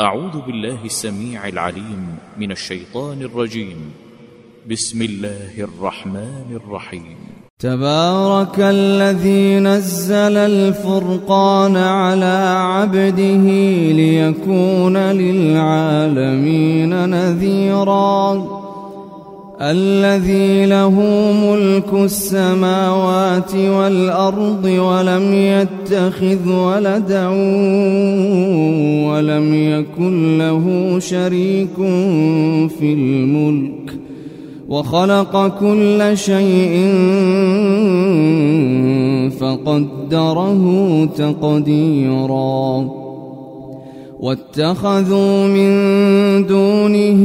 أعوذ بالله السميع العليم من الشيطان الرجيم. بسم الله الرحمن الرحيم. تبارك الذي نزل الفرقان على عبده ليكون للعالمين نذيراً. الذي له ملك السماوات والأرض ولم يتخذ ولدا ولم يكن له شريك في الملك وخلق كل شيء فقدره تقديرا. واتخذوا من دونه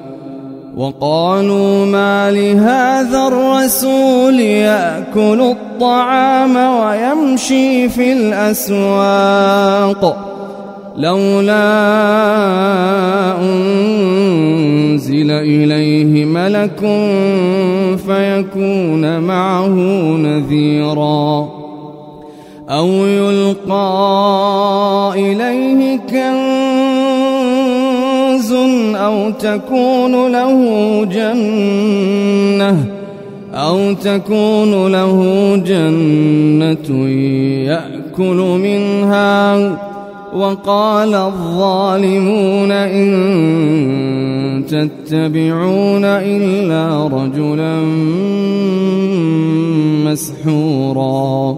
وقالوا ما لهذا الرسول يأكل الطعام ويمشي في الأسواق لولا أنزل إليه ملك فيكون معه نذيرا أو يلقى إليه كنز تكون له جنة أو تكون له جنة يأكل منها وقال الظالمون إن تتبعون إلا رجلا مسحورا.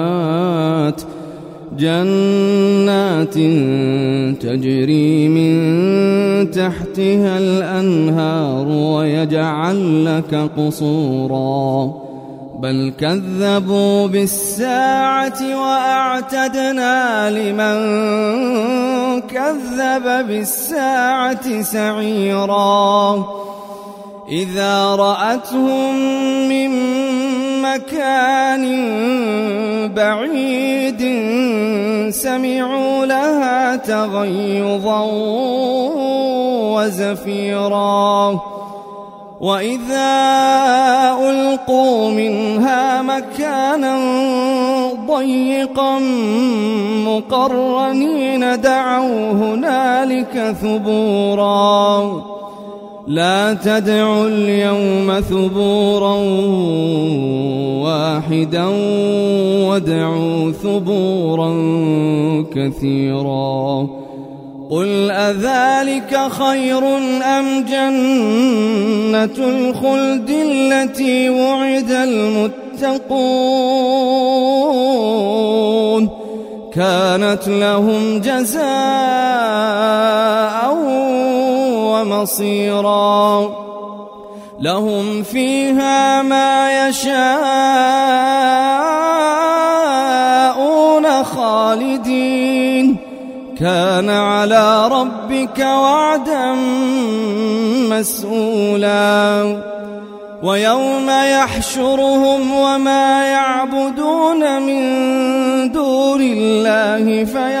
جنات تجري من تحتها الأنهار ويجعل لك قصوراً. بل كذبوا بالساعة وأعتدنا لمن كذب بالساعة سعيرا. إذا رأتهم من مكان بعيد سمعوا لها تغيظا وزفيرا. وإذا ألقوا منها مكانا ضيقا مقرنين دعوا هنالك ثبورا. لا تدعوا اليوم ثبورا واحدا وادعوا ثبورا كثيرا قل أذلك خير أم جنة الخلد التي وعد المتقون كانت لهم جزاء ومصيرا. لهم فيها ما يشاءون خالدين. كان على ربك وعدا مسؤولا. ويوم يحشرهم وما يعبدون من دون الله فيقول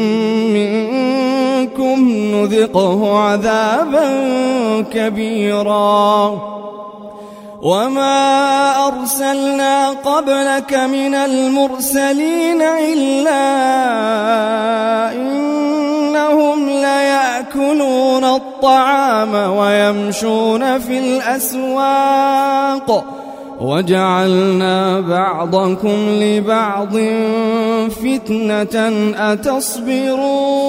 نذقه عذابا كبيرا. وما أرسلنا قبلك من المرسلين إلا إنهم ليأكلون الطعام ويمشون في الأسواق وجعلنا بعضكم لبعض فتنة أتصبرون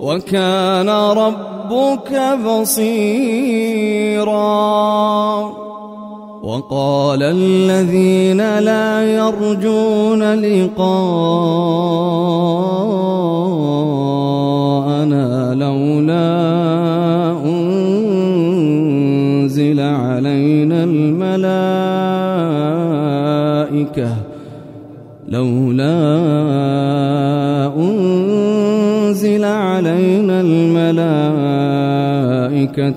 وكان ربك بصيرا وقال الذين لا يرجون لقاءنا الملائكة لولا أنزل علينا الملائكة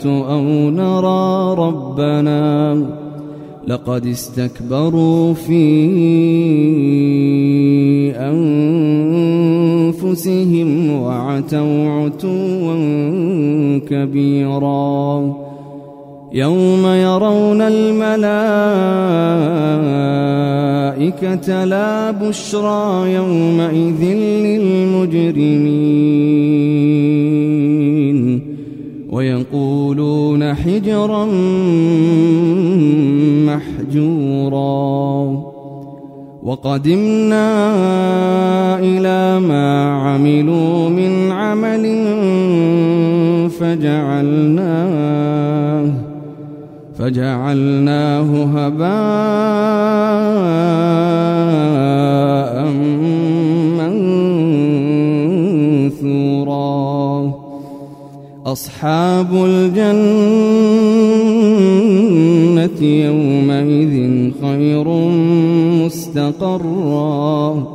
أو نرى ربنا لقد استكبروا في أنفسهم وعتوا عتوا كبيرا يوم يرون الملائكة لا بشرى يومئذ للمجرمين. ويقولون حجرا محجورا. وقدمنا إلى ما عملوا من عمل فجعلناه فجعلناه هباء منثورا. أصحاب الجنة يومئذ خير مستقرا.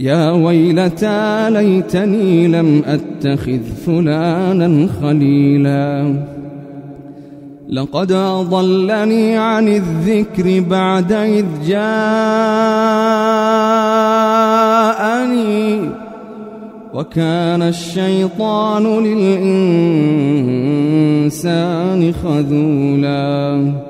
يا ويلتى ليتني لم أتخذ فلانا خليلا. لقد أضلني عن الذكر بعد إذ جاءني وكان الشيطان للإنسان خذولا.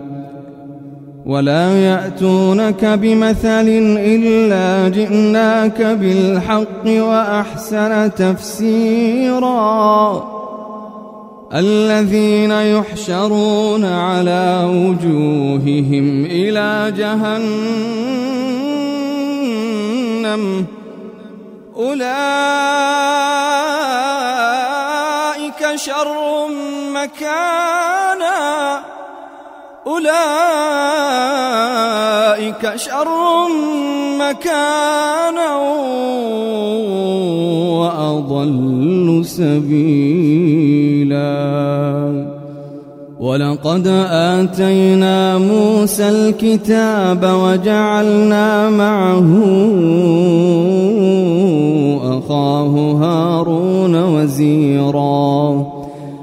ولا يأتونك بمثل إلا جئناك بالحق وأحسن تفسيرا. الذين يحشرون على وجوههم إلى جهنم أولئك شر مكانا. أولئك شر مكانا وأضل سبيلا. ولقد آتينا موسى الكتاب وجعلنا معه أخاه هارون وزيرا.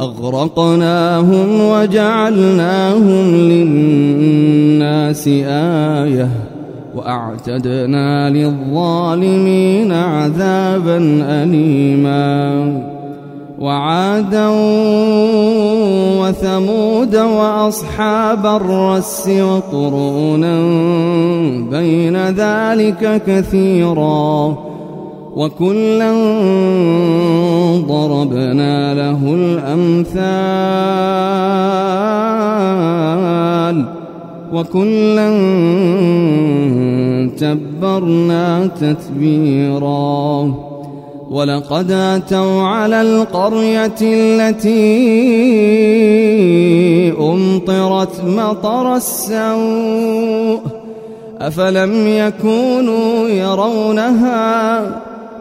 أغرقناهم وجعلناهم للناس آية وأعتدنا للظالمين عذابا أليماً وعادا وثمود وأصحاب الرس وقرونا بين ذلك كثيرا وكلا ضربنا له الأمثال وكلا تبرنا تتبيراً ولقد أتوا على القرية التي أمطرت مطر السوء أفلم يكونوا يرونها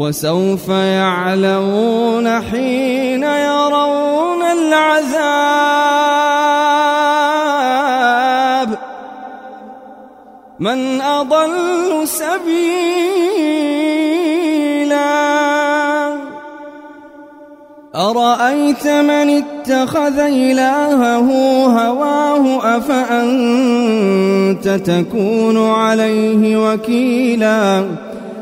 وسوف يعلمون حين يرون العذاب. من أضل سبيلا. أرأيت من اتخذ إلهه هواه؟ أفأنت تكون عليه وكيلا؟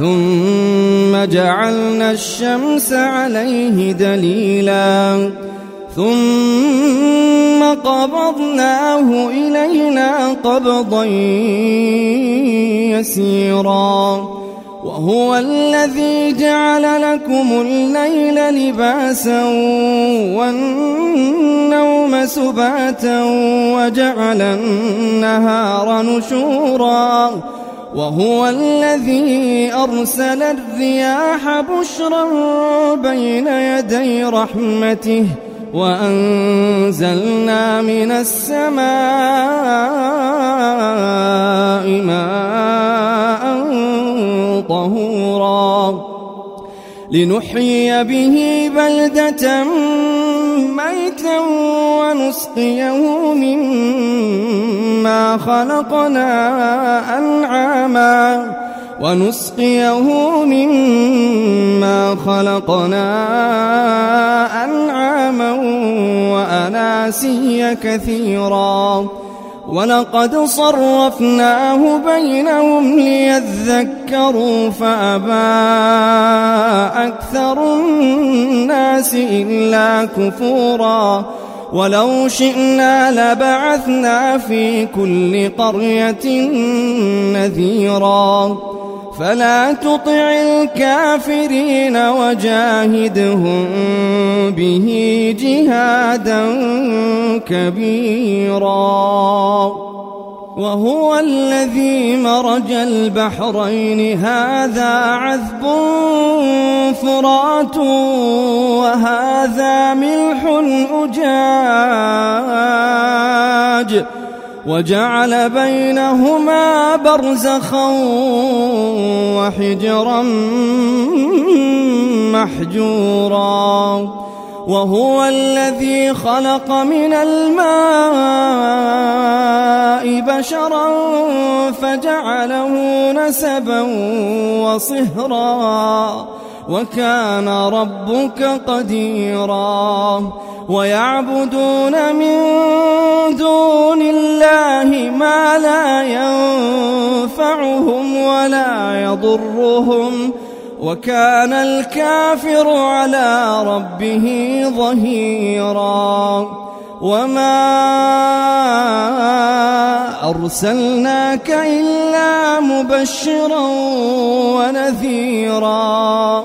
ثم جعلنا الشمس عليه دليلاً. ثم قبضناه إلينا قبضا يسيرا. وهو الذي جعل لكم الليل لباسا والنوم سباتا وجعل النهار نشورا. وهو الذي أرسل الرياح بشرا بين يدي رحمته وأنزلنا من السماء ماء طهورا لنحيي به بلدة ونسقيه مما خلقنا أنعاما ونسقيه مما خلقنا أنعاما وأناسيا كثيرا ولقد صرفناه بينهم ليذكروا فأبى أكثر الناس إلا كفورا ولو شئنا لبعثنا في كل قرية نذيرا فلا تطع الكافرين وجاهدهم به جهادا كبيرا. وهو الذي مرج البحرين. هذا عذب فرات وهذا ملح أجاج. وجعل بينهما برزخا وحجرا محجورا. وهو الذي خلق من الماء بشرا فجعله نسبا وصهرا. وكان ربك قديرا. ويعبدون من دون الله ما لا ينفعهم ولا يضرهم. وكان الكافر على ربه ظهيرا. وما أرسلناك إلا مبشرا ونذيرا.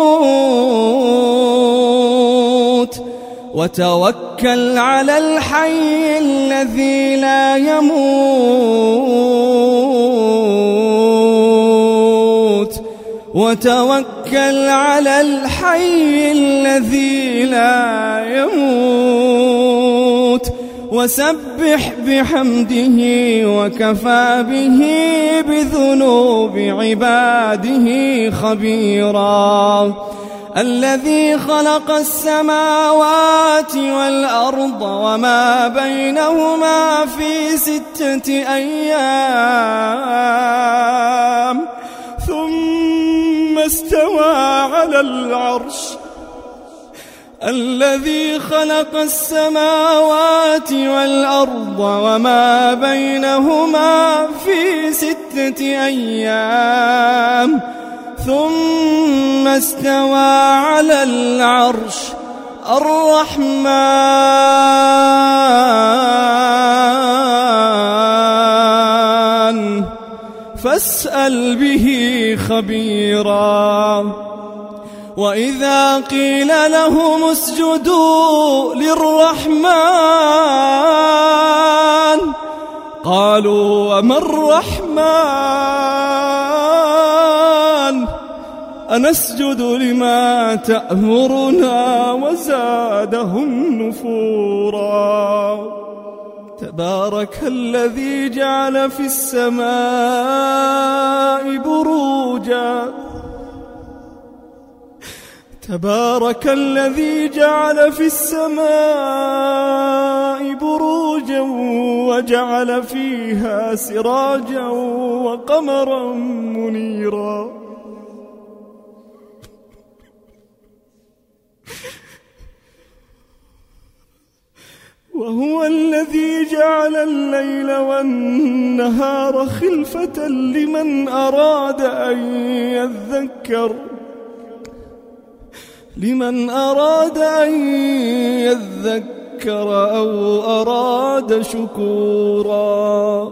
وتوكل على الحي الذي لا يموت. وتوكل على الحي الذي لا يموت. وسبح بحمده وكفى به بذنوب عباده خبيرا. الذي خلق السماوات والأرض وما بينهما في ستة أيام. ثم استوى على العرش. الذي خلق السماوات والأرض وما بينهما في ستة أيام. ثم استوى على العرش الرحمن. فاسأل به خبيرا. وإذا قيل لهم اسجدوا للرحمن قالوا وما الرحمن؟ أنسجد لما تأمرنا وزادهم نفورا تبارك الذي جعل في السماء بروجا. تبارك الذي جعل في السماء بروجا وجعل فيها سراجا وقمرا منيرا. وهو الذي جعل الليل والنهار خلفة لمن أراد أن يذكر لمن أراد أن يذكر أو أراد شكورا.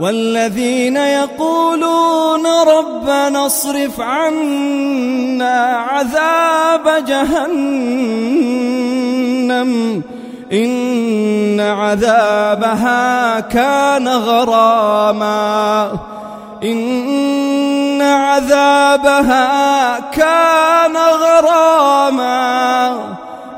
والذين يقولون ربنا اصرف عنا عذاب جهنم إن عذابها كان غراما إن عذابها كان غراما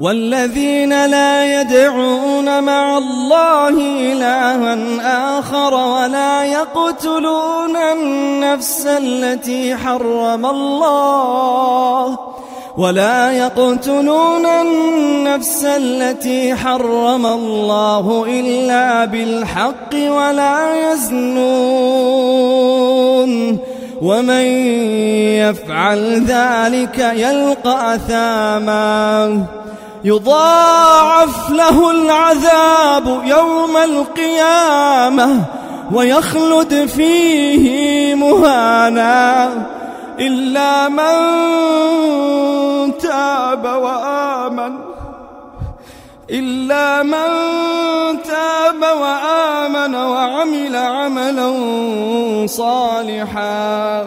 والذين لا يدعون مع الله إلها آخر ولا يقتلون النفس التي حرم الله ولا يقتلون النفس التي حرم الله إلا بالحق ولا يزنون ومن يفعل ذلك يلقى أثاما يضاعف له العذاب يوم القيامة ويخلد فيه مهانا إلا من تاب وآمن إلا من تاب وآمن وعمل عملا صالحا.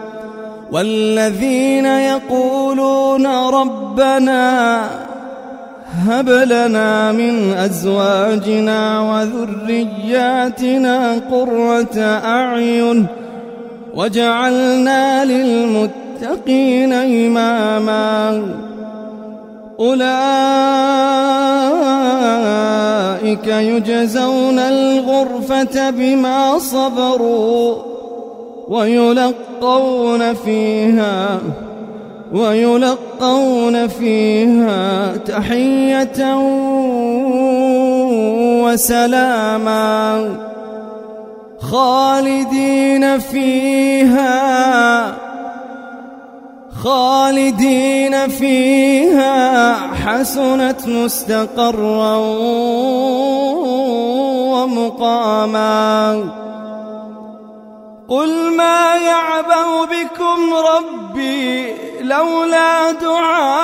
والذين يقولون ربنا هب لنا من أزواجنا وذرياتنا قرة أعين وجعلنا للمتقين إماما أولئك يجزون الغرفة بما صبروا ويلقون فيها ويلقون فيها تحية وسلاما. خالدين فيها خالدين فيها حسنت مستقرا ومقاما. قل ما يعبأ بكم ربي لولا دعاؤكم.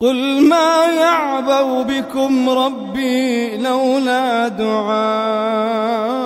قل ما يعبأ بكم ربي لولا دعاؤكم.